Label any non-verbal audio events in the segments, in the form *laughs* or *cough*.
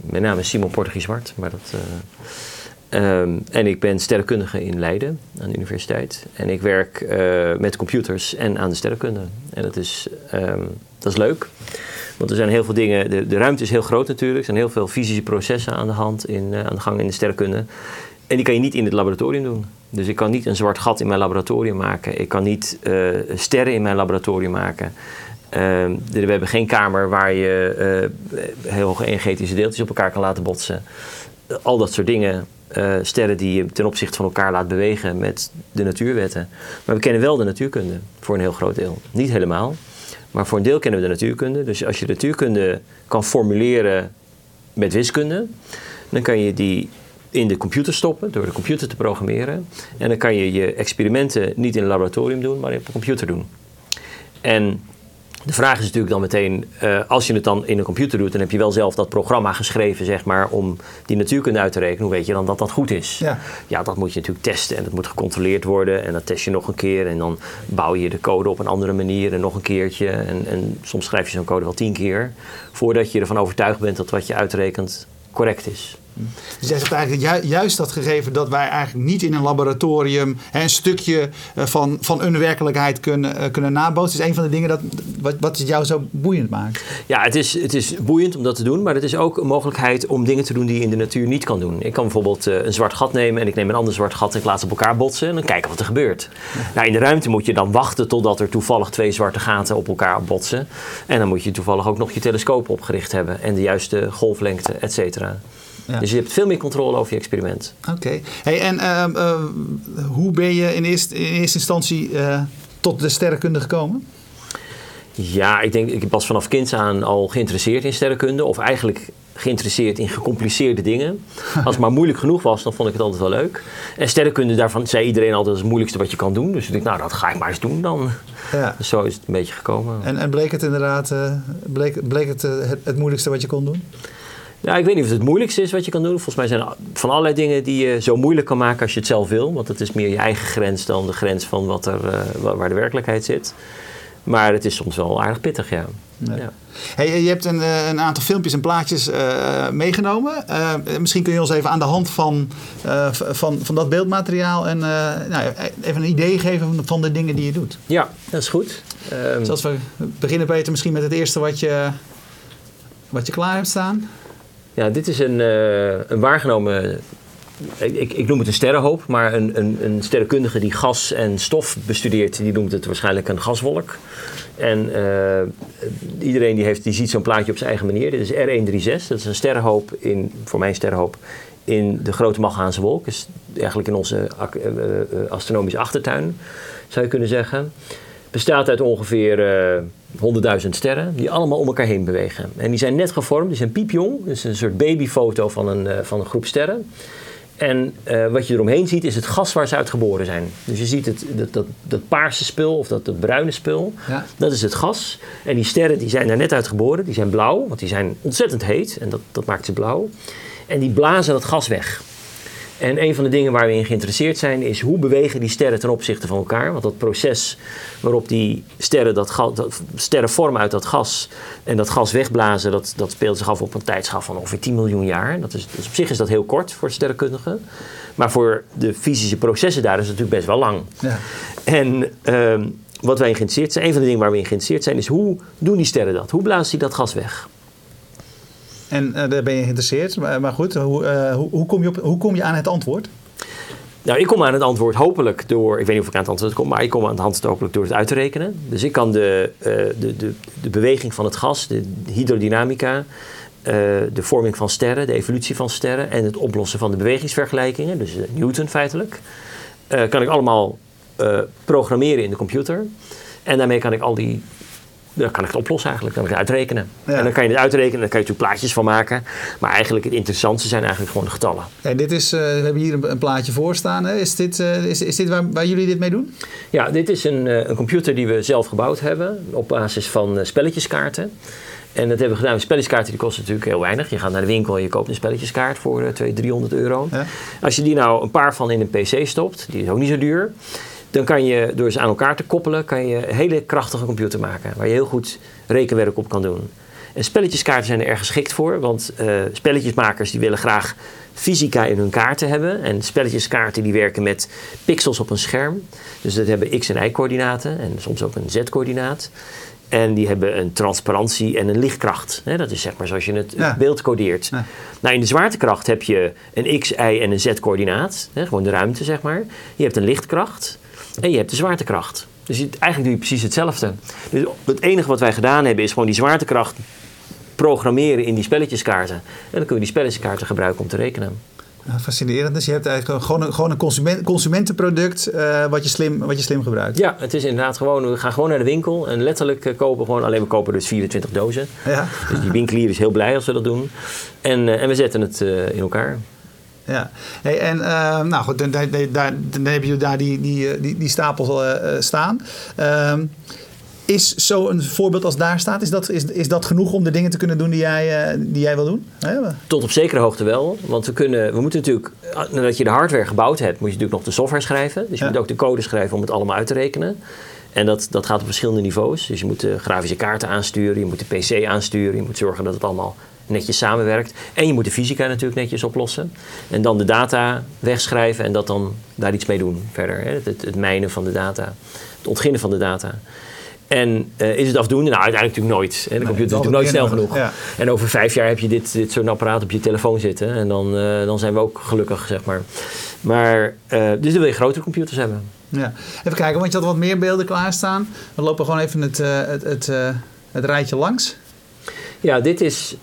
mijn naam is Simon Portugie Zwart, maar dat... Ehm, en ik ben sterrenkundige in Leiden aan de universiteit. En ik werk met computers en aan de sterrenkunde. En dat is, ehm, dat is leuk. Want er zijn heel veel dingen, de, de ruimte is heel groot natuurlijk. Er zijn heel veel fysische processen aan de hand, in, aan de gang in de sterrenkunde. En die kan je niet in het laboratorium doen. Dus ik kan niet een zwart gat in mijn laboratorium maken. Ik kan niet uh, sterren in mijn laboratorium maken. Uh, we hebben geen kamer waar je uh, heel hoge energetische deeltjes op elkaar kan laten botsen. al dat soort dingen. sterren die je ten opzichte van elkaar laat bewegen met de natuurwetten. Maar we kennen wel de natuurkunde voor een heel groot deel. Niet helemaal, maar voor een deel kennen we de natuurkunde. Dus als je de natuurkunde kan formuleren met wiskunde, dan kan je die in de computer stoppen door de computer te programmeren. En dan kan je je experimenten niet in een laboratorium doen, maar op een computer doen. En de vraag is natuurlijk dan meteen, uh, als je het dan in een computer doet, dan heb je wel zelf dat programma geschreven, zeg maar, om die natuurkunde uit te rekenen. Hoe weet je dan dat dat goed is? Ja. ja, dat moet je natuurlijk testen en dat moet gecontroleerd worden. En dat test je nog een keer en dan bouw je de code op een andere manier en nog een keertje. En, en soms schrijf je zo'n code wel tien keer, voordat je ervan overtuigd bent dat wat je uitrekent correct is. Dus jij zegt eigenlijk juist dat gegeven dat wij eigenlijk niet in een laboratorium een stukje eh, van, van werkelijkheid kunnen, uh, kunnen nabootsen. is een van de dingen dat, wat, wat het jou zo boeiend maakt. Ja, het is, het is boeiend om dat te doen, maar het is ook een mogelijkheid om dingen te doen die je in de natuur niet kan doen. Ik kan bijvoorbeeld uh, een zwart gat nemen en ik neem een ander zwart gat en ik laat ze op elkaar botsen en dan kijken wat er gebeurt. Nou, in de ruimte moet je dan wachten totdat er toevallig twee zwarte gaten op elkaar botsen. En dan moet je toevallig ook nog je telescoop opgericht hebben en de juiste golflengte, et cetera. Dus je hebt veel meer controle over je experiment. Oké. Hey, en uh, uh, hoe ben je in eerste, in eerste instantie uh, tot de sterrenkunde gekomen? Ja, ik denk, ik was vanaf kinds aan al geïnteresseerd in sterrenkunde. Of eigenlijk geïnteresseerd in gecompliceerde dingen. *laughs* Als het maar moeilijk genoeg was, dan vond ik het altijd wel leuk. En sterrenkunde, daarvan zei iedereen altijd het moeilijkste wat je kan doen. Dus ik dacht, nou, dat ga ik maar eens doen dan. Ja. Dus zo is het een beetje gekomen. En, en bleek het inderdaad, bleek, bleek het, het, het moeilijkste wat je kon doen? Ja, ik weet niet of het het moeilijkste is wat je kan doen. Volgens mij zijn er van allerlei dingen die je zo moeilijk kan maken als je het zelf wil. Want het is meer je eigen grens dan de grens van wat er, uh, waar de werkelijkheid zit. Maar het is soms wel aardig pittig, ja. ja. Hey, je hebt een, eh, een, aantal filmpjes en plaatjes uh, meegenomen. Uh, misschien kun je ons even aan de hand van, van, van dat beeldmateriaal en, nou, even een idee geven van de dingen die je doet. Ja, dat is goed. Um, Zoals we beginnen, Peter, misschien met het eerste wat je, wat je klaar hebt staan. Ja, dit is een, uh, een waargenomen ik, ik, noem het een sterrenhoop, maar een, een, een, sterrenkundige die gas en stof bestudeert, die noemt het waarschijnlijk een gaswolk. En uh, iedereen die, heeft, die ziet zo'n plaatje op zijn eigen manier. Dit is R136, dat is een sterrenhoop, in, voor mij een sterrenhoop, in de grote Machaanse wolk. Dus eigenlijk in onze uh, astronomische achtertuin, zou je kunnen zeggen bestaat uit ongeveer 100.000 sterren die allemaal om elkaar heen bewegen. En die zijn net gevormd, die zijn piepjong. Dus een soort babyfoto van een, uh, van een groep sterren. En uh, wat je eromheen ziet is het gas waar ze uit geboren zijn. Dus je ziet het, dat, dat, dat paarse spul of dat, dat bruine spul, ja. dat is het gas. En die sterren die zijn daar net uit geboren, die zijn blauw, want die zijn ontzettend heet en dat, dat maakt ze blauw. En die blazen dat gas weg. En een van de dingen waar we in geïnteresseerd zijn is hoe bewegen die sterren ten opzichte van elkaar. Want dat proces waarop die sterren, dat, dat sterren vormen uit dat gas en dat gas wegblazen, dat, dat speelt zich af op een tijdschaf van ongeveer 10 miljoen jaar. Dat is, dus op zich is dat heel kort voor sterrenkundigen. Maar voor de fysische processen daar is het natuurlijk best wel lang. Ja. En uh, wat wij in geïnteresseerd zijn, een van de dingen waar we in geïnteresseerd zijn, is hoe doen die sterren dat? Hoe blazen die dat gas weg? En uh, daar ben je geïnteresseerd. Maar, goed, hoe, uh, hoe, hoe, kom je op, hoe kom je aan het antwoord? Nou, ik kom aan het antwoord hopelijk door, ik weet niet of ik aan het antwoord kom, maar ik kom aan het antwoord hopelijk door het uit te rekenen. Dus ik kan de, uh, de, de, de beweging van het gas, de hydrodynamica, de vorming van sterren, de evolutie van sterren en het oplossen van de bewegingsvergelijkingen, dus Newton feitelijk, kan ik allemaal programmeren in de computer. En daarmee kan ik al die dan kan ik het oplossen eigenlijk. Dan kan ik het uitrekenen. En dan kan je het uitrekenen, dan kan je natuurlijk plaatjes van maken. Maar eigenlijk het interessantste zijn eigenlijk gewoon de getallen. En dit is, uh, we hebben hier een, een, plaatje voor staan. Hè? Is dit, uh, is, is dit waar, waar, jullie dit mee doen? Ja, dit is een, uh, een computer die we zelf gebouwd hebben. Op basis van spelletjeskaarten. En dat hebben we gedaan. Spelletjeskaarten die kosten natuurlijk heel weinig. Je gaat naar de winkel en je koopt een spelletjeskaart voor 200, 300 euro. Ja. Als je die nou een paar van in een PC stopt, die is ook niet zo duur dan kan je door ze aan elkaar te koppelen, kan je een hele krachtige computer maken. Waar je heel goed rekenwerk op kan doen. En spelletjeskaarten zijn er erg geschikt voor, want uh, spelletjesmakers die willen graag fysica in hun kaarten hebben. En spelletjeskaarten die werken met pixels op een scherm. Dus dat hebben x- en y-coördinaten en soms ook een z-coördinaat. En die hebben een transparantie en een lichtkracht. dat is zeg maar zoals je het, beeld codeert. Nou, in de zwaartekracht heb je een x, y en een z-coördinaat. Gewoon de ruimte, zeg maar. Je hebt een lichtkracht en je hebt de zwaartekracht. Dus eigenlijk doe je precies hetzelfde. Dus het enige wat wij gedaan hebben is gewoon die zwaartekracht programmeren in die spelletjeskaarten. En dan kun je die spelletjeskaarten gebruiken om te rekenen. fascinerend. Dus je hebt eigenlijk gewoon een, gewoon een consument, consumentenproduct uh, wat, je slim, wat je slim gebruikt. Ja, het is inderdaad gewoon, we gaan gewoon naar de winkel en letterlijk uh, kopen gewoon, alleen we kopen dus 24 dozen. Ja. Dus die winkelier is heel blij als we dat doen. En, uh, en we zetten het in elkaar. Ja, hey, en nou goed, dan, dan, dan, dan, heb je daar die, die, die, die stapel staan. Ehm, is zo'n voorbeeld als daar staat, is dat, is, is dat genoeg om de dingen te kunnen doen die jij, uh, die jij wil doen? Tot op zekere hoogte wel. Want we, kunnen, we moeten natuurlijk, nadat je de hardware gebouwd hebt, moet je natuurlijk nog de software schrijven. Dus je moet ook de code schrijven om het allemaal uit te rekenen. En dat, dat gaat op verschillende niveaus. Dus je moet de grafische kaarten aansturen, je moet de PC aansturen, je moet zorgen dat het allemaal netjes samenwerkt. En je moet de fysica natuurlijk netjes oplossen. En dan de data wegschrijven en dat dan daar iets mee doen verder. Hè? Het, het mijnen van de data, het ontginnen van de data. En uh, is het afdoende? Nou, uiteindelijk natuurlijk nooit. Hè. De computer is natuurlijk nooit snel genoeg. Ja. En over vijf jaar heb je dit, dit soort apparaat op je telefoon zitten. En dan, uh, dan zijn we ook gelukkig, zeg maar. Maar, uh, dus dan wil je grotere computers hebben. Ja. Even kijken, want je had wat meer beelden klaarstaan. We lopen gewoon even het, het, het, het rijtje langs. Ja, dit is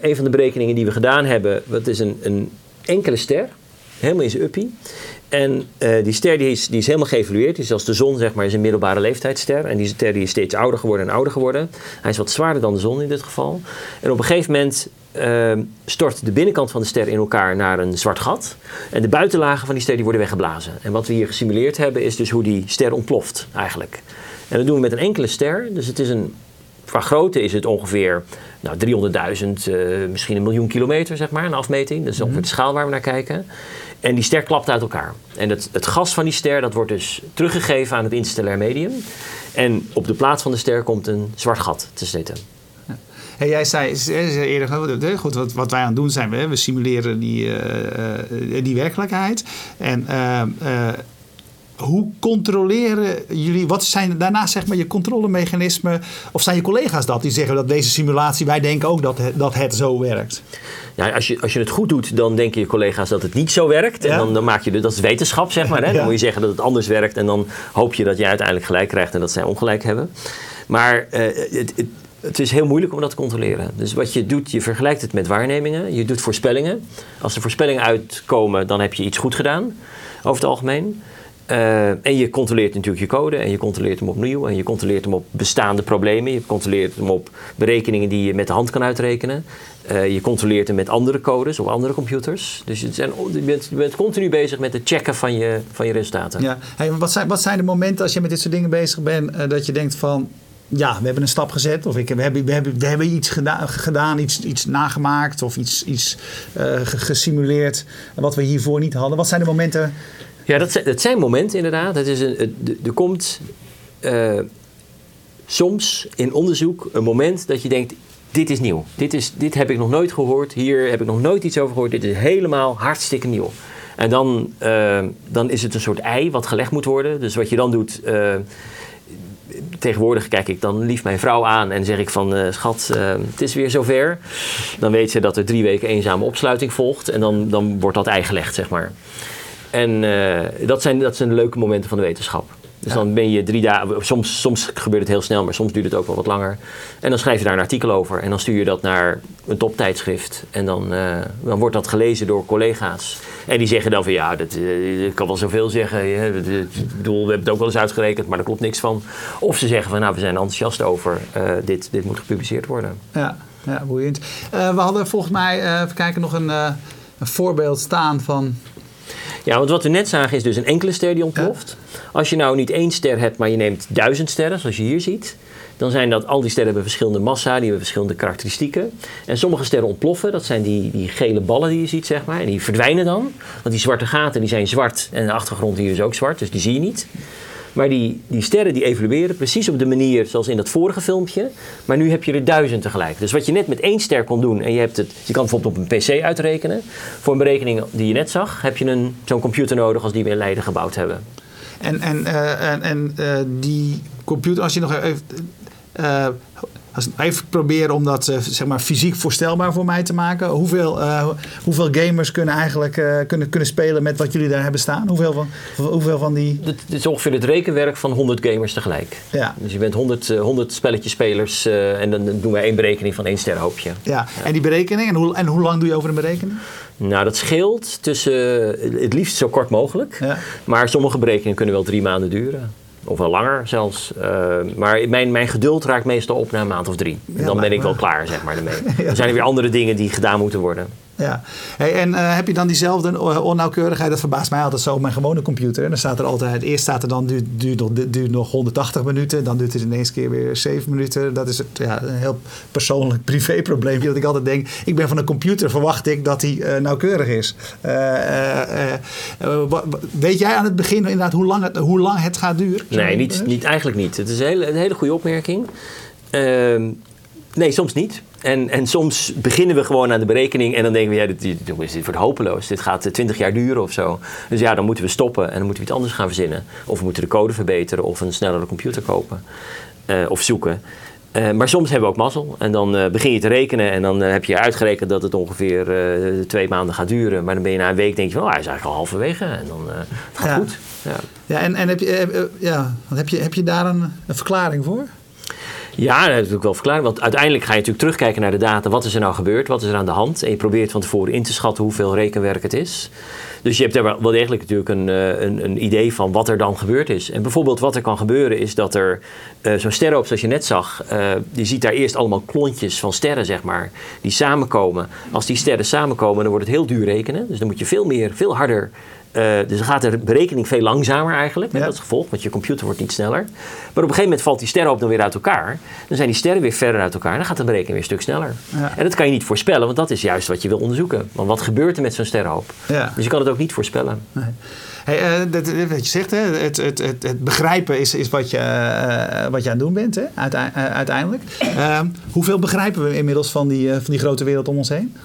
een van de berekeningen die we gedaan hebben. Dat is een, een enkele ster, helemaal in zijn uppie. En uh, die ster die is, die is helemaal geëvolueerd. Die is als de zon, zeg maar, is een middelbare leeftijdsster. En die ster die is steeds ouder geworden en ouder geworden. Hij is wat zwaarder dan de zon in dit geval. En op een gegeven moment uh, stort de binnenkant van de ster in elkaar naar een zwart gat. En de buitenlagen van die ster die worden weggeblazen. En wat we hier gesimuleerd hebben is dus hoe die ster ontploft eigenlijk. En dat doen we met een enkele ster. Dus het is een, qua grootte is het ongeveer nou, 300.000, uh, misschien een miljoen kilometer, zeg maar, een afmeting. Dat is ongeveer de schaal waar we naar kijken. En die ster klapt uit elkaar. En het, het gas van die ster dat wordt dus teruggegeven aan het interstellair medium. En op de plaats van de ster komt een zwart gat te zitten. Hey, jij zei eerder, goed, wat, wat wij aan het doen zijn, we, we simuleren die, uh, die werkelijkheid. En uh, hoe controleren jullie, wat zijn daarnaast zeg maar je controlemechanismen? Of zijn je collega's dat die zeggen dat deze simulatie, wij denken ook dat het, dat het zo werkt? Ja, als je, als je het goed doet, dan denken je collega's dat het niet zo werkt. En dan, dan maak je, dat is wetenschap zeg maar. Hè? *laughs* Dan moet je zeggen dat het anders werkt en dan hoop je dat je uiteindelijk gelijk krijgt en dat zij ongelijk hebben. Maar uh, het, het het is heel moeilijk om dat te controleren. Dus wat je doet, je vergelijkt het met waarnemingen. Je doet voorspellingen. Als er voorspellingen uitkomen, dan heb je iets goed gedaan, over het algemeen. Uh, en je controleert natuurlijk je code en je controleert hem opnieuw en je controleert hem op bestaande problemen. Je controleert hem op berekeningen die je met de hand kan uitrekenen. Uh, je controleert hem met andere codes op andere computers. Dus je, zijn, je, bent, je, bent, continu bezig met het checken van je, van je resultaten. Ja. Hey, wat, zijn, wat zijn de momenten als je met dit soort dingen bezig bent uh, dat je denkt van ja, we hebben een stap gezet. Of ik, we, hebben, we, hebben, we hebben iets gedaan iets, iets nagemaakt of iets, iets gesimuleerd wat we hiervoor niet hadden. Wat zijn de momenten ja, dat zijn, dat momenten inderdaad. Het is een, er komt uh, soms in onderzoek een moment dat je denkt: dit is nieuw. Dit, is, dit heb ik nog nooit gehoord. Hier heb ik nog nooit iets over gehoord. Dit is helemaal hartstikke nieuw. En dan, uh, dan is het een soort ei wat gelegd moet worden. Dus wat je dan doet. Uh, tegenwoordig kijk ik dan lief mijn vrouw aan en zeg ik van schat, het is weer zover. Dan weet ze dat er drie weken eenzame opsluiting volgt en dan, dan wordt dat ei gelegd, zeg maar. En uh, dat, zijn, dat zijn de leuke momenten van de wetenschap. Dus dan ben je drie dagen, soms, soms gebeurt het heel snel, maar soms duurt het ook wel wat langer. En dan schrijf je daar een artikel over en dan stuur je dat naar een toptijdschrift. En dan, uh, dan wordt dat gelezen door collega's. En die zeggen dan van ja, dat, uh, ik kan wel zoveel zeggen. Ik bedoel, we hebben het ook wel eens uitgerekend, maar daar klopt niks van. Of ze zeggen van nou, we zijn enthousiast over, uh, dit, dit moet gepubliceerd worden. Ja, ja boeiend. we hadden volgens mij, even kijken, nog een, een voorbeeld staan van ja, want wat we net zagen is dus een enkele ster die ontploft. Als je nou niet één ster hebt, maar je neemt duizend sterren, zoals je hier ziet. Dan zijn dat, al die sterren hebben verschillende massa, die hebben verschillende karakteristieken. En sommige sterren ontploffen, dat zijn die, die gele ballen die je ziet, zeg maar. En die verdwijnen dan. Want die zwarte gaten die zijn zwart en de achtergrond hier is ook zwart, dus die zie je niet. Maar die, die sterren die evolueren precies op de manier zoals in dat vorige filmpje. Maar nu heb je er duizend tegelijk. Dus wat je net met één ster kon doen en je, hebt het, je kan het bijvoorbeeld op een PC uitrekenen. Voor een berekening die je net zag, heb je een, zo'n computer nodig als die we in Leiden gebouwd hebben. En, en, uh, en, en uh, die computer, als je nog even. Uh, als even proberen om dat zeg maar fysiek voorstelbaar voor mij te maken. Hoeveel, hoeveel gamers kunnen eigenlijk kunnen, kunnen spelen met wat jullie daar hebben staan? Hoeveel van, hoeveel van die. Dit is ongeveer het rekenwerk van 100 gamers tegelijk. Ja. Dus je bent 100, 100 spelletjes spelers en dan doen wij één berekening van één sterrenhoopje. Ja. ja. en die berekening, en hoe, en hoe lang doe je over een berekening? Nou, dat scheelt tussen het liefst zo kort mogelijk. Ja. Maar sommige berekeningen kunnen wel drie maanden duren. Of wel langer zelfs. Uh, maar mijn, mijn geduld raakt meestal op na een maand of drie. En dan ben ik wel klaar, zeg maar, ermee. *laughs* ja. Dan zijn er weer andere dingen die gedaan moeten worden. Ja. Hey, en uh, heb je dan diezelfde onnauwkeurigheid? Dat verbaast mij altijd zo op mijn gewone computer. En dan staat er altijd, eerst staat er dan duurt, duurt, nog, nog 180 minuten. Dan duurt het ineens keer weer 7 minuten. Dat is ja, een heel persoonlijk *laughs* privéprobleempje. Dat ik altijd denk, ik ben van een computer, verwacht ik dat hij uh, nauwkeurig is. Weet jij aan het begin inderdaad hoe lang het, hoe lang het gaat duren? Nee, niet, niet, eigenlijk niet. Het is een hele, een hele goede opmerking. Ehm, nee, soms niet. En, en soms beginnen we gewoon aan de berekening en dan denken we, ja, dit, dit, dit wordt hopeloos. Dit gaat 20 jaar duren of zo. Dus ja, dan moeten we stoppen en dan moeten we iets anders gaan verzinnen. Of we moeten de code verbeteren of een snellere computer kopen uh, of zoeken. Uh, maar soms hebben we ook mazzel. En dan uh, begin je te rekenen en dan heb je uitgerekend dat het ongeveer twee maanden gaat duren. Maar dan ben je na een week denk je van, oh, hij is eigenlijk al halverwege. En dan het gaat ja. goed. Ja, ja en, en heb, je, ja, heb, je, heb je daar een, een verklaring voor? Ja, dat heb ik wel verklaring. Want uiteindelijk ga je natuurlijk terugkijken naar de data. Wat is er nou gebeurd? Wat is er aan de hand? En je probeert van tevoren in te schatten hoeveel rekenwerk het is. Dus je hebt daar wel degelijk natuurlijk een, een, een idee van wat er dan gebeurd is. En bijvoorbeeld wat er kan gebeuren is dat er uh, zo'n sterrenhoop zoals je net zag. Uh, je ziet daar eerst allemaal klontjes van sterren, zeg maar. Die samenkomen. Als die sterren samenkomen, dan wordt het heel duur rekenen. Dus dan moet je veel meer, veel harder uh, dus dan gaat de berekening veel langzamer eigenlijk. Met Ja. dat gevolg, want je computer wordt niet sneller. Maar op een gegeven moment valt die sterrenhoop dan weer uit elkaar. Dan zijn die sterren weer verder uit elkaar. Dan gaat de berekening weer een stuk sneller. Ja. En dat kan je niet voorspellen, want dat is juist wat je wil onderzoeken. Want wat gebeurt er met zo'n sterrenhoop? Ja. Dus je kan het ook niet voorspellen. Nee. Hey, eh, dat, dat- wat je zegt, hè, het, het, het, het begrijpen is, is wat, je, eh, wat je aan het doen bent, hè, uitei- eh, uiteindelijk. Ehm, hoeveel begrijpen we inmiddels van die, eh, van die grote wereld om ons heen?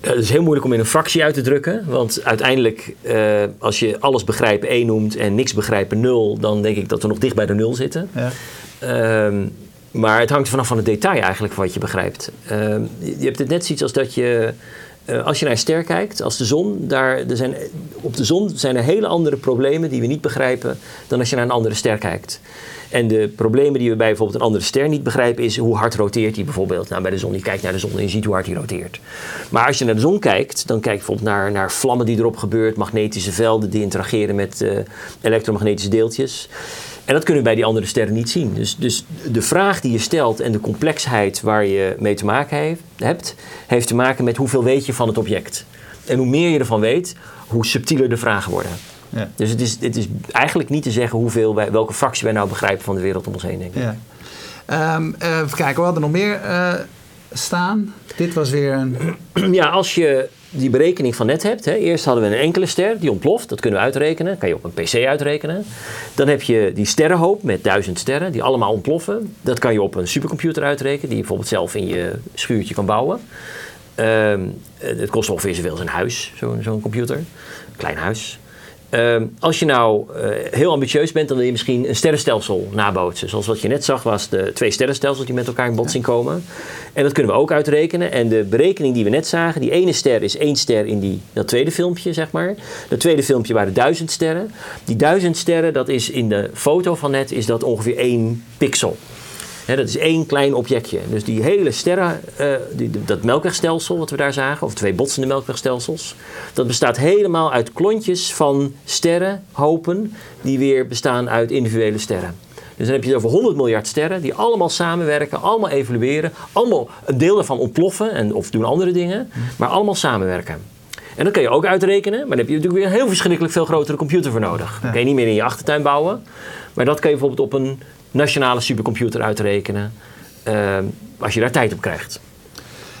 Eh, Het is heel moeilijk om in een fractie uit te drukken. Want uiteindelijk, eh, als je alles begrijpen 1 noemt en niks begrijpen 0, dan denk ik dat we nog dicht bij de 0 zitten. Ja. Ehm, maar het hangt er vanaf van het detail eigenlijk wat je begrijpt. Ehm, je je hebt het net zoiets als dat je, eh, als je naar ster kijkt, als de zon, daar, er zijn, op de zon zijn er hele andere problemen die we niet begrijpen dan als je naar een andere ster kijkt. En de problemen die we bij bijvoorbeeld een andere ster niet begrijpen is hoe hard roteert die bijvoorbeeld. Nou, bij de zon, je kijkt naar de zon en je ziet hoe hard die roteert. Maar als je naar de zon kijkt, dan kijk je bijvoorbeeld naar, naar vlammen die erop gebeurt, magnetische velden die interageren met eh, elektromagnetische deeltjes. En dat kunnen we bij die andere sterren niet zien. Dus, dus de vraag die je stelt en de complexheid waar je mee te maken heeft, hebt, heeft te maken met hoeveel weet je van het object. En hoe meer je ervan weet, hoe subtieler de vragen worden. Ja. Dus het is, het is eigenlijk niet te zeggen hoeveel wij, welke fractie wij nou begrijpen van de wereld om ons heen, denk ik. Ja. Eh, even kijken, we hadden nog meer eh, staan. Dit was weer een. Ja, als je die berekening van net hebt. Hè, eerst hadden we een enkele ster die ontploft. Dat kunnen we uitrekenen. kan je op een PC uitrekenen. Dan heb je die sterrenhoop met duizend sterren die allemaal ontploffen. Dat kan je op een supercomputer uitrekenen. Die je bijvoorbeeld zelf in je schuurtje kan bouwen. Ehm, het kost ongeveer zoveel als een huis, zo'n zo'n computer. Klein huis. Ehm, als je nou eh, heel ambitieus bent, dan wil je misschien een sterrenstelsel nabootsen. Zoals wat je net zag, was de twee sterrenstelsels die met elkaar in botsing komen. En dat kunnen we ook uitrekenen. En de berekening die we net zagen, die ene ster is één ster in die, dat tweede filmpje, zeg maar. Dat tweede filmpje waren duizend sterren. Die duizend sterren, dat is in de foto van net, is dat ongeveer één pixel. Dat is één klein objectje. Dus die hele sterren, eh, die, dat melkwegstelsel wat we daar zagen, of twee botsende melkwegstelsels, dat bestaat helemaal uit klontjes van sterrenhopen die weer bestaan uit individuele sterren. Dus dan heb je het over 100 miljard sterren die allemaal samenwerken, allemaal evolueren, allemaal een deel daarvan ontploffen en, of doen andere dingen, maar allemaal samenwerken. En dat kan je ook uitrekenen, maar dan heb je natuurlijk weer een heel verschrikkelijk veel grotere computer voor nodig. Dat kan je niet meer in je achtertuin bouwen, maar dat kan je bijvoorbeeld op een nationale supercomputer uitrekenen, eh, als je daar tijd op krijgt.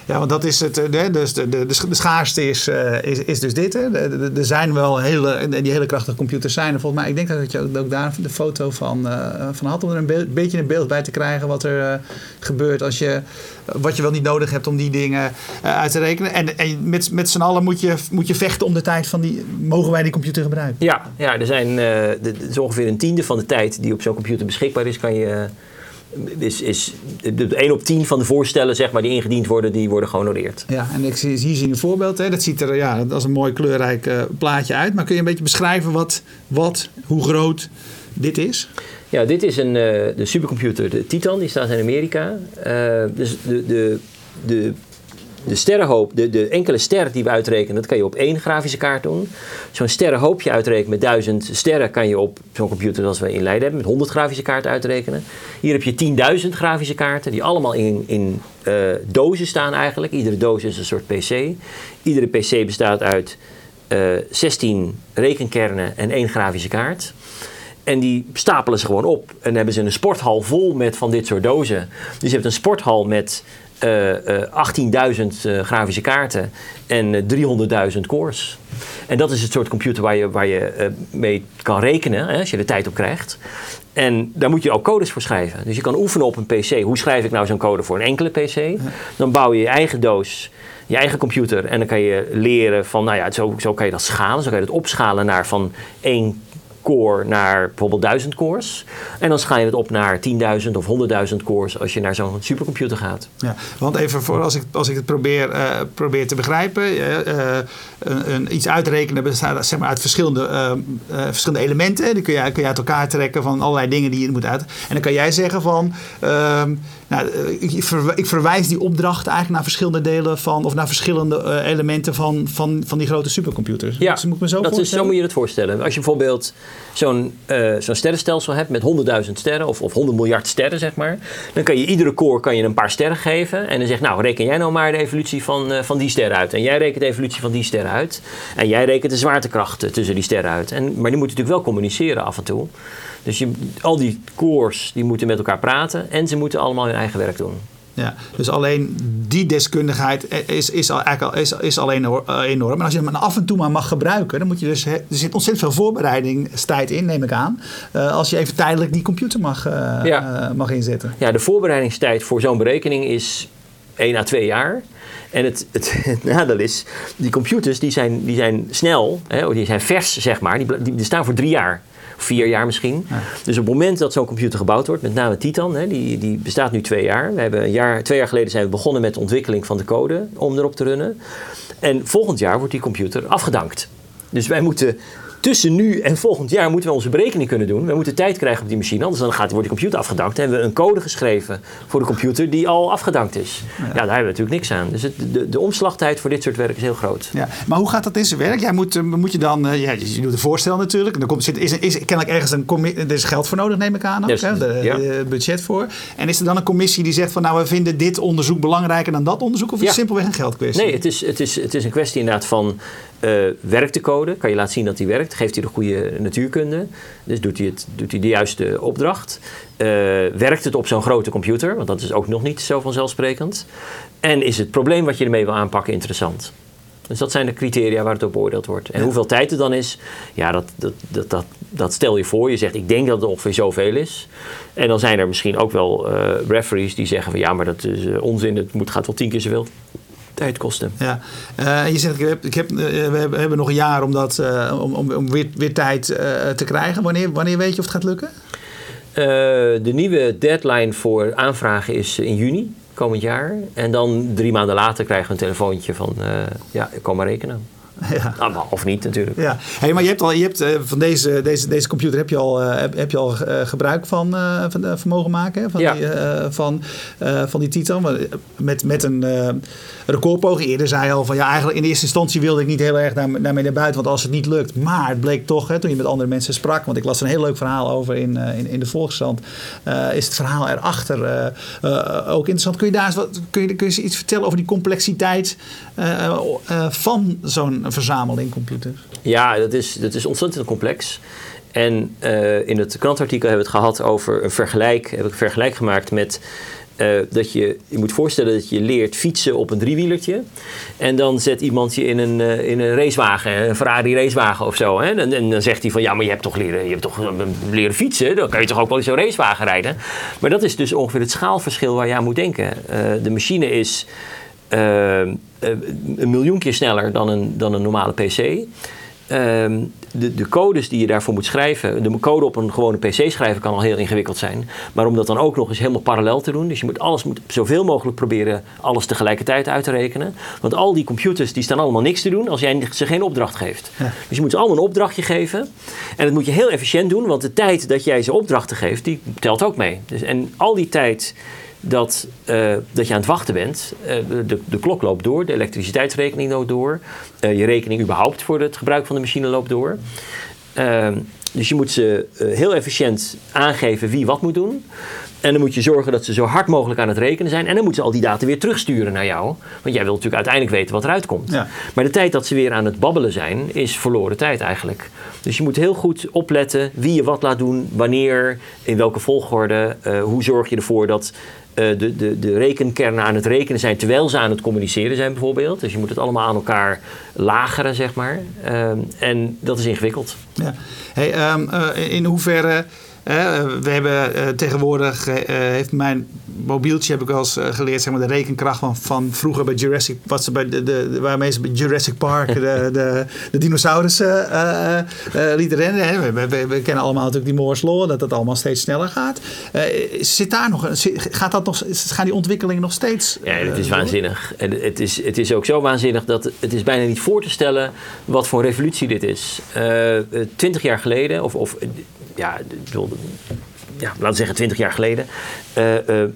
Ja, want dat is het. Hè, dus de, de, de schaarste is, uh, is, is dus dit. Er zijn wel hele, die hele krachtige computers zijn volgens mij. Ik denk dat je ook daar de foto van, uh, van had om er een be beetje een beeld bij te krijgen wat er gebeurt als je wat je wel niet nodig hebt om die dingen uit te rekenen. En, en met, met z'n allen moet je, moet je vechten om de tijd van die. Mogen wij die computer gebruiken? Ja, ja er zijn ongeveer een tiende van de tijd die op zo'n computer beschikbaar is, kan je is, is de 1 op 10 van de voorstellen zeg maar, die ingediend worden, die worden gehonoreerd. Ja, en ik zie, hier zie je een voorbeeld. Hè. Dat ziet er ja, als een mooi kleurrijk uh, plaatje uit. Maar kun je een beetje beschrijven wat, wat hoe groot dit is? Ja, dit is een, uh, de supercomputer, de Titan, die staat in Amerika. Uh, dus de, de, de de sterrenhoop, de, de enkele ster die we uitrekenen, dat kan je op één grafische kaart doen. Zo'n sterrenhoopje uitrekenen met duizend sterren kan je op zo'n computer zoals we in Leiden hebben, met 100 grafische kaarten uitrekenen. Hier heb je 10.000 grafische kaarten die allemaal in, in uh, dozen staan eigenlijk. Iedere doos is een soort PC. Iedere PC bestaat uit uh, 16 rekenkernen en één grafische kaart. En die stapelen ze gewoon op. En dan hebben ze een sporthal vol met van dit soort dozen. Dus je hebt een sporthal met 18.000 uh, grafische kaarten en 300.000 cores. En dat is het soort computer waar je, waar je mee kan rekenen, hè, als je er tijd op krijgt. En daar moet je ook codes voor schrijven. Dus je kan oefenen op een PC. Hoe schrijf ik nou zo'n code voor een enkele PC? Dan bouw je je eigen doos, je eigen computer. En dan kan je leren van, nou ja, zo, zo kan je dat schalen. Zo kan je dat opschalen naar van één core naar bijvoorbeeld 1000 cores. En dan schaal je het op naar 10.000 of 100.000 cores als je naar zo'n supercomputer gaat. Ja, want even voor als ik, als ik het probeer, uh, probeer te begrijpen. Uh, een, een, iets uitrekenen bestaat zeg maar, uit verschillende, verschillende elementen. Die kun je, kun je uit elkaar trekken van allerlei dingen die je moet uit. En dan kan jij zeggen van. Nou, ik, ver, ik, verwijs die opdracht eigenlijk naar verschillende delen van, of naar verschillende elementen van, van, van die grote supercomputers. Ja, dus moet me zo, dat is, zo moet je het voorstellen. Als je bijvoorbeeld zo'n uh, zo'n sterrenstelsel hebt met 100.000 sterren of, of 100 miljard sterren, zeg maar. Dan kan je iedere core kan je een paar sterren geven. En dan zegt, nou, reken jij nou maar de evolutie van, uh, van die sterren uit. En jij rekent de evolutie van die sterren uit. En jij rekent de zwaartekrachten tussen die sterren uit. En, maar die moeten natuurlijk wel communiceren af en toe. Dus je, al die cores die moeten met elkaar praten en ze moeten allemaal hun eigen werk doen. Ja, dus alleen die deskundigheid is, is, eigenlijk al, is, is alleen enorm. En als je hem af en toe maar mag gebruiken, dan moet je dus. Er zit ontzettend veel voorbereidingstijd in, neem ik aan. Uh, als je even tijdelijk die computer mag, uh, ja. uh, mag inzetten. Ja, de voorbereidingstijd voor zo'n berekening is 1 à 2 jaar. En het, het, het, *laughs* nadeel is, die computers die zijn, die zijn snel, hè, die zijn vers, zeg maar. Die, die, die staan voor drie jaar vier jaar misschien. Dus op het moment dat zo'n computer gebouwd wordt, met name Titan, hè, die, die bestaat nu twee jaar. We hebben een jaar. Twee jaar geleden zijn we begonnen met de ontwikkeling van de code om erop te runnen. En volgend jaar wordt die computer afgedankt. Dus wij moeten tussen nu en volgend jaar moeten we onze berekening kunnen doen. We moeten tijd krijgen op die machine, anders dan gaat, wordt die computer afgedankt. Dan hebben we een code geschreven voor de computer die al afgedankt is. Ja, daar hebben we natuurlijk niks aan. Dus het, de, de, omslagtijd voor dit soort werk is heel groot. Ja, maar hoe gaat dat in zijn werk? Jij moet, moet je dan, uh, ja, je doet een voorstel natuurlijk. En dan komt, zit, is, is kennelijk ergens een er is geld voor nodig, neem ik aan. Ook, hè? De, ja. de, budget voor. En is er dan een commissie die zegt van nou, we vinden dit onderzoek belangrijker dan dat onderzoek? Of is het simpelweg een geldkwestie? Nee, het is, het, is, het is een kwestie inderdaad van uh, werkt de code? Kan je laten zien dat die werkt? Geeft hij de goede natuurkunde? Dus doet hij, het, doet hij de juiste opdracht? Uh, werkt het op zo'n grote computer? Want dat is ook nog niet zo vanzelfsprekend. En is het probleem wat je ermee wil aanpakken interessant? Dus dat zijn de criteria waar het op beoordeeld wordt. En ja. hoeveel tijd er dan is, ja, dat, dat, dat, dat, dat stel je voor. Je zegt, ik denk dat het ongeveer zoveel is. En dan zijn er misschien ook wel uh, referees die zeggen van ja, maar dat is onzin. Het moet, gaat wel tien keer zoveel tijd kosten. Ja, uh, je zegt, ik heb, ik heb, uh, we hebben nog een jaar om, dat, uh, om, om, om weer, weer tijd te krijgen. Wanneer, wanneer weet je of het gaat lukken? de nieuwe deadline voor aanvragen is in juni komend jaar. En dan drie maanden later krijgen we een telefoontje van, ja, ik kan maar rekenen. *laughs* Ja. Nou, of niet natuurlijk. Ja. Hey, maar je hebt al, je hebt, van deze, deze, deze computer heb je al, heb, heb je al gebruik van, van vermogen maken. Van, ja. die, van, van die Titan. Met, met een recordpoging. Eerder zei je al van ja, eigenlijk in eerste instantie wilde ik niet heel erg naar, naar, naar buiten. Want als het niet lukt. Maar het bleek toch, hè, toen je met andere mensen sprak. Want ik las een heel leuk verhaal over in, in, in de Volkskrant. Uh, is het verhaal erachter uh, uh, ook interessant. Kun je daar eens wat, kun je, kun je iets vertellen over die complexiteit van zo'n verzameling computers? Ja, dat is, dat is ontzettend complex. En in het krantartikel hebben we het gehad over een vergelijk. Heb ik een vergelijk gemaakt met eh, dat je, je moet voorstellen dat je leert fietsen op een driewielertje. En dan zet iemand je in een, uh, in een racewagen, een Ferrari racewagen of zo. Hè? En, dan zegt hij van ja, maar je hebt toch leren, je hebt toch leren fietsen. Dan kan je toch ook wel in zo'n racewagen rijden. Maar dat is dus ongeveer het schaalverschil waar je aan moet denken. de machine is een miljoen keer sneller dan een, dan een normale PC. Ehm, de, de, codes die je daarvoor moet schrijven, de code op een gewone PC schrijven kan al heel ingewikkeld zijn. Maar om dat dan ook nog eens helemaal parallel te doen, dus je moet alles moet zoveel mogelijk proberen alles tegelijkertijd uit te rekenen. Want al die computers die staan allemaal niks te doen als jij ze geen opdracht geeft. Dus je moet ze allemaal een opdrachtje geven. En dat moet je heel efficiënt doen, want de tijd dat jij ze opdrachten geeft, die telt ook mee. Dus, en al die tijd dat, uh, dat je aan het wachten bent. Uh, de, de klok loopt door, de elektriciteitsrekening loopt door. Uh, je rekening überhaupt voor het gebruik van de machine loopt door. Ehm, dus je moet ze heel efficiënt aangeven wie wat moet doen. En dan moet je zorgen dat ze zo hard mogelijk aan het rekenen zijn. En dan moeten ze al die data weer terugsturen naar jou. Want jij wilt natuurlijk uiteindelijk weten wat eruit komt. Ja. Maar de tijd dat ze weer aan het babbelen zijn, is verloren tijd eigenlijk. Dus je moet heel goed opletten wie je wat laat doen, wanneer, in welke volgorde. hoe zorg je ervoor dat eh, de, de, de rekenkernen aan het rekenen zijn terwijl ze aan het communiceren zijn bijvoorbeeld. Dus je moet het allemaal aan elkaar lageren, zeg maar. Ehm, en dat is ingewikkeld. Ja. Hey, ehm, eh, in hoeverre we hebben uh, tegenwoordig, uh, heeft mijn mobieltje heb ik wel eens geleerd, zeg maar, de rekenkracht van, van vroeger bij Jurassic, wat ze bij de, de, waarmee ze bij Jurassic Park de, *laughs* de, de dinosaurussen lieten rennen. Hè. We, we, we, kennen allemaal natuurlijk die Moore's Law, dat dat allemaal steeds sneller gaat. zit daar nog, gaat dat nog, gaan die ontwikkelingen nog steeds? Ja, het is waanzinnig. En het is, het is ook zo waanzinnig dat het is bijna niet voor te stellen wat voor een revolutie dit is. Twintig jaar geleden, of, of ja, ja, laten we zeggen 20 jaar geleden. Uh,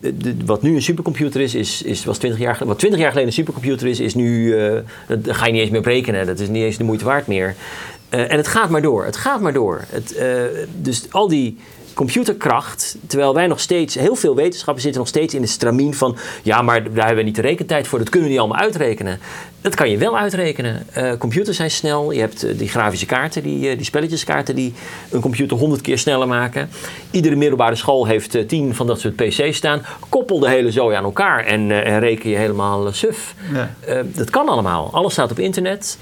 de, wat nu een supercomputer is, is, is was 20 jaar, wat 20 jaar geleden een supercomputer is, is nu, uh, ga je niet eens meer berekenen. Dat is niet eens de moeite waard meer. en het gaat maar door, het gaat maar door. Het, dus al die computerkracht, terwijl wij nog steeds, heel veel wetenschappers zitten nog steeds in de stramien van, ja, maar daar hebben we niet de rekentijd voor, dat kunnen we niet allemaal uitrekenen. Dat kan je wel uitrekenen. Uh, computers zijn snel, je hebt uh, die grafische kaarten, die, uh, die spelletjeskaarten die een computer honderd keer sneller maken. Iedere middelbare school heeft tien van dat soort PC's staan. Koppel de hele zooi aan elkaar en, en reken je helemaal suf. Ja. dat kan allemaal. Alles staat op internet.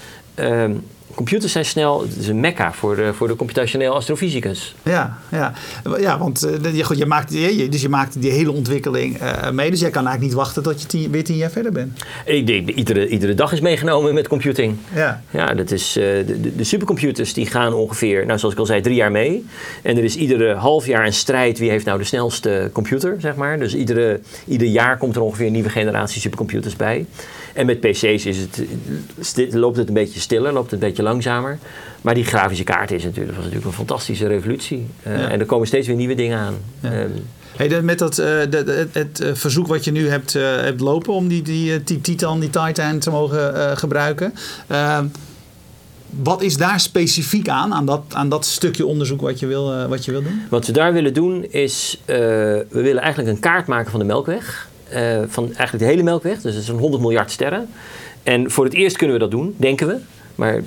Computers zijn snel, het is een mekka voor de, voor de computationeel astrofysicus. Ja, ja. ja want je, je, maakt, je, dus je maakt die hele ontwikkeling uh, mee. Dus jij kan eigenlijk niet wachten tot je tien, weer tien jaar verder bent. Ik denk, iedere, iedere dag is meegenomen met computing. Ja. Ja, dat is, uh, de, de, supercomputers die gaan ongeveer, nou zoals ik al zei, drie jaar mee. En er is iedere half jaar een strijd wie heeft nou de snelste computer, zeg maar. Dus iedere, ieder jaar komt er ongeveer een nieuwe generatie supercomputers bij. En met PC's is het, loopt het een beetje stiller, loopt het een beetje langzamer. Maar die grafische kaart is natuurlijk, was natuurlijk een fantastische revolutie. Uh, En er komen steeds weer nieuwe dingen aan. Ja. Um, Hey, met dat, uh, de, het uh, verzoek wat je nu hebt, uh, hebt lopen om die, die, die Titan, die Titan te mogen gebruiken. Ehm, wat is daar specifiek aan, aan dat, aan dat stukje onderzoek wat je, wil, wat je wil doen? Wat we daar willen doen is, we willen eigenlijk een kaart maken van de Melkweg. Uh, van eigenlijk de hele melkweg. Dus het is een 100 miljard sterren. En voor het eerst kunnen we dat doen, denken we. Maar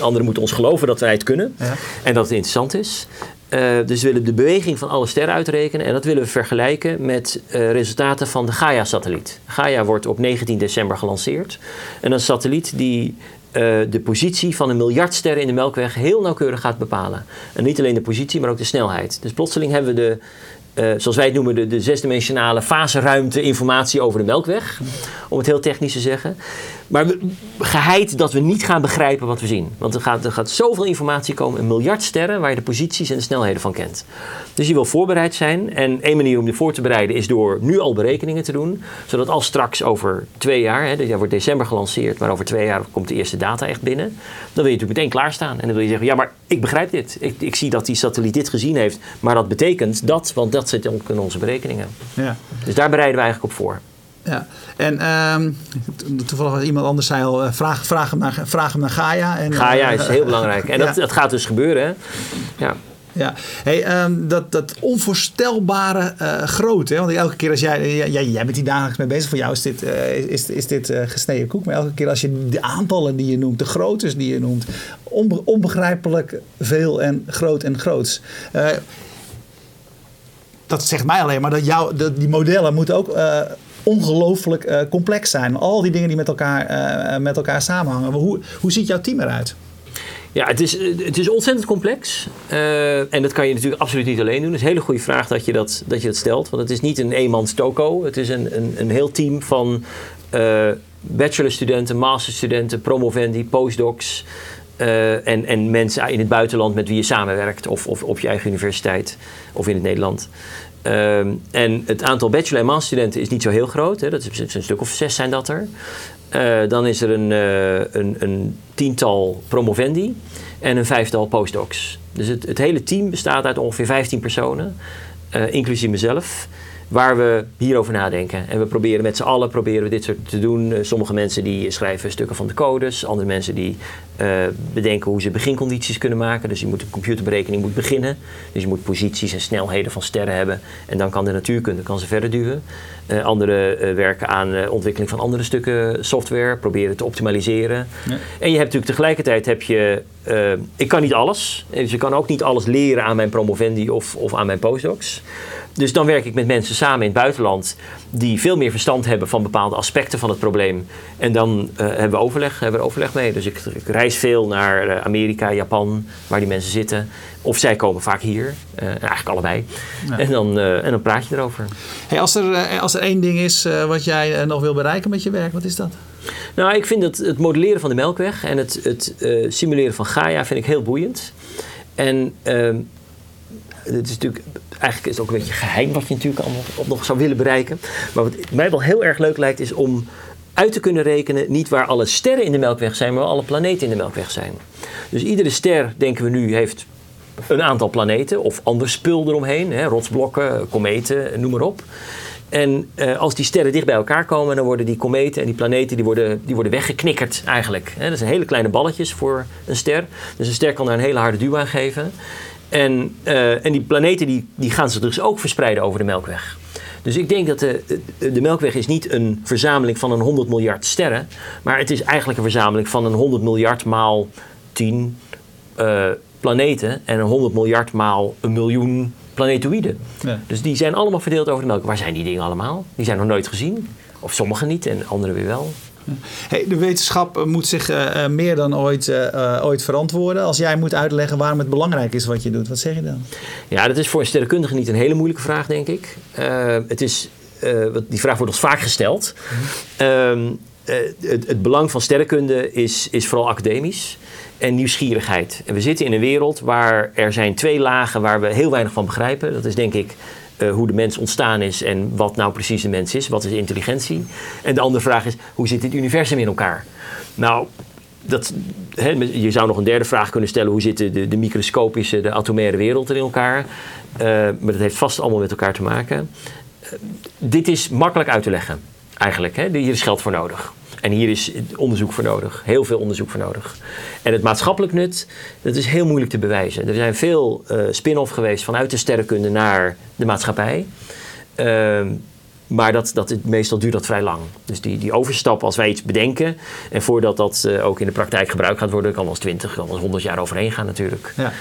anderen moeten ons geloven dat wij het kunnen. Ja. En dat het interessant is. Uh, dus we willen de beweging van alle sterren uitrekenen. En dat willen we vergelijken met uh, resultaten van de Gaia-satelliet. Gaia wordt op 19 december gelanceerd. En een satelliet die de positie van een miljard sterren in de Melkweg heel nauwkeurig gaat bepalen. En niet alleen de positie, maar ook de snelheid. Dus plotseling hebben we de uh, zoals wij het noemen, de, de zesdimensionale faseruimte informatie over de melkweg. Om het heel technisch te zeggen. Maar geheid dat we niet gaan begrijpen wat we zien. Want er gaat, er gaat zoveel informatie komen, een miljard sterren, waar je de posities en de snelheden van kent. Dus je wil voorbereid zijn. En één manier om je voor te bereiden is door nu al berekeningen te doen. Zodat als straks over twee jaar, hè, dus wordt december gelanceerd, maar over twee jaar komt de eerste data echt binnen. Dan wil je natuurlijk meteen klaarstaan. En dan wil je zeggen, ja maar ik begrijp dit. Ik, ik zie dat die satelliet dit gezien heeft. Maar dat betekent dat, want dat zit ook in onze berekeningen. Ja. Dus daar bereiden we eigenlijk op voor. Ja, en um, toevallig iemand anders zei al, uh, vraag, vraag, hem naar, vraag hem naar Gaia. En, Gaia is heel belangrijk. En *laughs* dat, dat gaat dus gebeuren. Hè? Ja. Ja, hey, um, dat, dat onvoorstelbare uh, grote. Want elke keer als jij, jij, jij bent hier dagelijks mee bezig, voor jou is dit, uh, is, is dit uh, gesneden koek. Maar elke keer als je de aantallen die je noemt, de groottes die je noemt, onbe onbegrijpelijk veel en groot en groots dat zegt mij alleen maar dat, jou, die modellen moeten ook uh, ongelooflijk uh, complex zijn. Al die dingen die met elkaar, uh, met elkaar samenhangen. Hoe, hoe ziet jouw team eruit? Ja, het is, het is ontzettend complex. En dat kan je natuurlijk absoluut niet alleen doen. Het is een hele goede vraag dat je dat, dat, je dat stelt. Want het is niet een eenmans toko. Het is een, een, een heel team van uh, bachelorstudenten, masterstudenten, promovendi, postdocs. Uh, en, en mensen in het buitenland met wie je samenwerkt. Of, of op je eigen universiteit of in het Nederland. Um, en het aantal bachelor- en masterstudenten is niet zo heel groot. Hè. Dat is een stuk of zes zijn dat er. Uh, dan is er een, uh, een, een, tiental promovendi en een vijftal postdocs. Dus het, het hele team bestaat uit ongeveer 15 personen, inclusief mezelf waar we hierover nadenken. En we proberen met z'n allen proberen we dit soort te doen. sommige mensen die schrijven stukken van de codes. Andere mensen die uh, bedenken hoe ze begincondities kunnen maken. Dus je moet een computerberekening moet beginnen. Dus je moet posities en snelheden van sterren hebben. En dan kan de natuurkunde kan ze verder duwen. Uh, anderen uh, werken aan ontwikkeling van andere stukken software. Proberen te optimaliseren. Ja. En je hebt natuurlijk tegelijkertijd heb je... ik kan niet alles. Dus ik kan ook niet alles leren aan mijn promovendi of, of aan mijn postdocs. Dus dan werk ik met mensen samen in het buitenland die veel meer verstand hebben van bepaalde aspecten van het probleem. En dan uh, hebben, we overleg, hebben we overleg mee. Dus ik, ik reis veel naar uh, Amerika, Japan, waar die mensen zitten. Of zij komen vaak hier, uh, eigenlijk allebei. Ja. En, dan, en dan praat je erover. Hey, als, er, als er één ding is wat jij nog wil bereiken met je werk, wat is dat? Nou, ik vind het, het modelleren van de Melkweg en het, het simuleren van Gaia vind ik heel boeiend. En het is natuurlijk, eigenlijk is het ook een beetje geheim wat je natuurlijk allemaal nog zou willen bereiken. Maar wat mij wel heel erg leuk lijkt is om uit te kunnen rekenen niet waar alle sterren in de Melkweg zijn, maar waar alle planeten in de Melkweg zijn. Dus iedere ster, denken we nu, heeft een aantal planeten of ander spul eromheen, hè, rotsblokken, kometen, noem maar op. En uh, als die sterren dicht bij elkaar komen, dan worden die kometen en die planeten die worden, die worden weggeknikkerd eigenlijk. Hè. Dat zijn hele kleine balletjes voor een ster. Dus een ster kan daar een hele harde duw aan geven. En, uh, en die planeten die, die gaan zich dus ook verspreiden over de Melkweg. Dus ik denk dat de, de Melkweg is niet een verzameling van een 100 miljard sterren, maar het is eigenlijk een verzameling van een 100 miljard maal 10 uh, planeten en een 100 miljard maal een miljoen planetoïden. Ja. Dus die zijn allemaal verdeeld over de Melkweg. Waar zijn die dingen allemaal? Die zijn nog nooit gezien. Of sommige niet en andere weer wel. Hey, de wetenschap moet zich uh, meer dan ooit, uh, ooit verantwoorden. Als jij moet uitleggen waarom het belangrijk is wat je doet, wat zeg je dan? Ja, dat is voor een sterrenkundige niet een hele moeilijke vraag, denk ik. Uh, het is, die vraag wordt ons vaak gesteld. Mm-hmm. het, het, belang van sterrenkunde is, is vooral academisch en nieuwsgierigheid. En we zitten in een wereld waar er zijn twee lagen waar we heel weinig van begrijpen. Dat is denk ik uh, hoe de mens ontstaan is en wat nou precies de mens is. Wat is intelligentie? En de andere vraag is, hoe zit het universum in elkaar? Nou, dat, je zou nog een derde vraag kunnen stellen. Hoe zit de, de microscopische, de atomaire wereld er in elkaar? Uh, maar dat heeft vast allemaal met elkaar te maken. Uh, dit is makkelijk uit te leggen, eigenlijk. Hè? Hier is geld voor nodig. En hier is onderzoek voor nodig, heel veel onderzoek voor nodig. En het maatschappelijk nut, dat is heel moeilijk te bewijzen. Er zijn veel uh, spin-off geweest vanuit de sterrenkunde naar de maatschappij. Uh, maar dat, dat, meestal duurt dat vrij lang. Dus die, die overstap, als wij iets bedenken... en voordat dat uh, ook in de praktijk gebruikt gaat worden... kan wel eens 20, kan eens 100 jaar overheen gaan natuurlijk. Ja.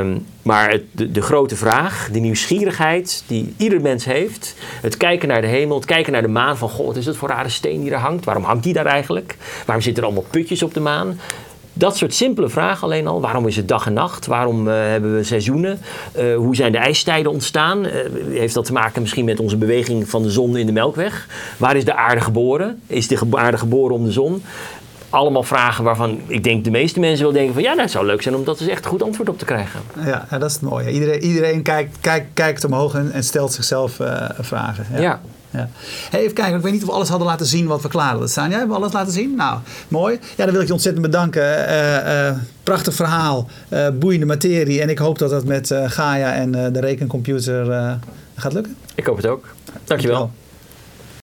Um, maar het, de, de, grote vraag, de nieuwsgierigheid die ieder mens heeft... het kijken naar de hemel, het kijken naar de maan... van, goh, wat is dat voor rare steen die er hangt? Waarom hangt die daar eigenlijk? Waarom zitten er allemaal putjes op de maan? Dat soort simpele vragen alleen al. Waarom is het dag en nacht? Waarom uh, hebben we seizoenen? Uh, hoe zijn de ijstijden ontstaan? Uh, heeft dat te maken misschien met onze beweging van de zon in de Melkweg? Waar is de aarde geboren? Is de aarde geboren om de zon? allemaal vragen waarvan ik denk de meeste mensen wel denken van ja, dat nou, zou leuk zijn om dat eens echt goed antwoord op te krijgen. Ja, ja dat is het mooie. Iedereen, iedereen kijkt, kijkt, kijkt omhoog en, en stelt zichzelf uh, vragen. Ja. ja. Ja. Hey, even kijken, ik weet niet of we alles hadden laten zien wat we klaar hadden staan. Jij hebben we alles laten zien? Nou, mooi. Ja, dan wil ik je ontzettend bedanken. Uh, uh, prachtig verhaal, boeiende materie. En ik hoop dat dat met Gaia en de rekencomputer gaat lukken. Ik hoop het ook. Dankjewel. Dankjewel.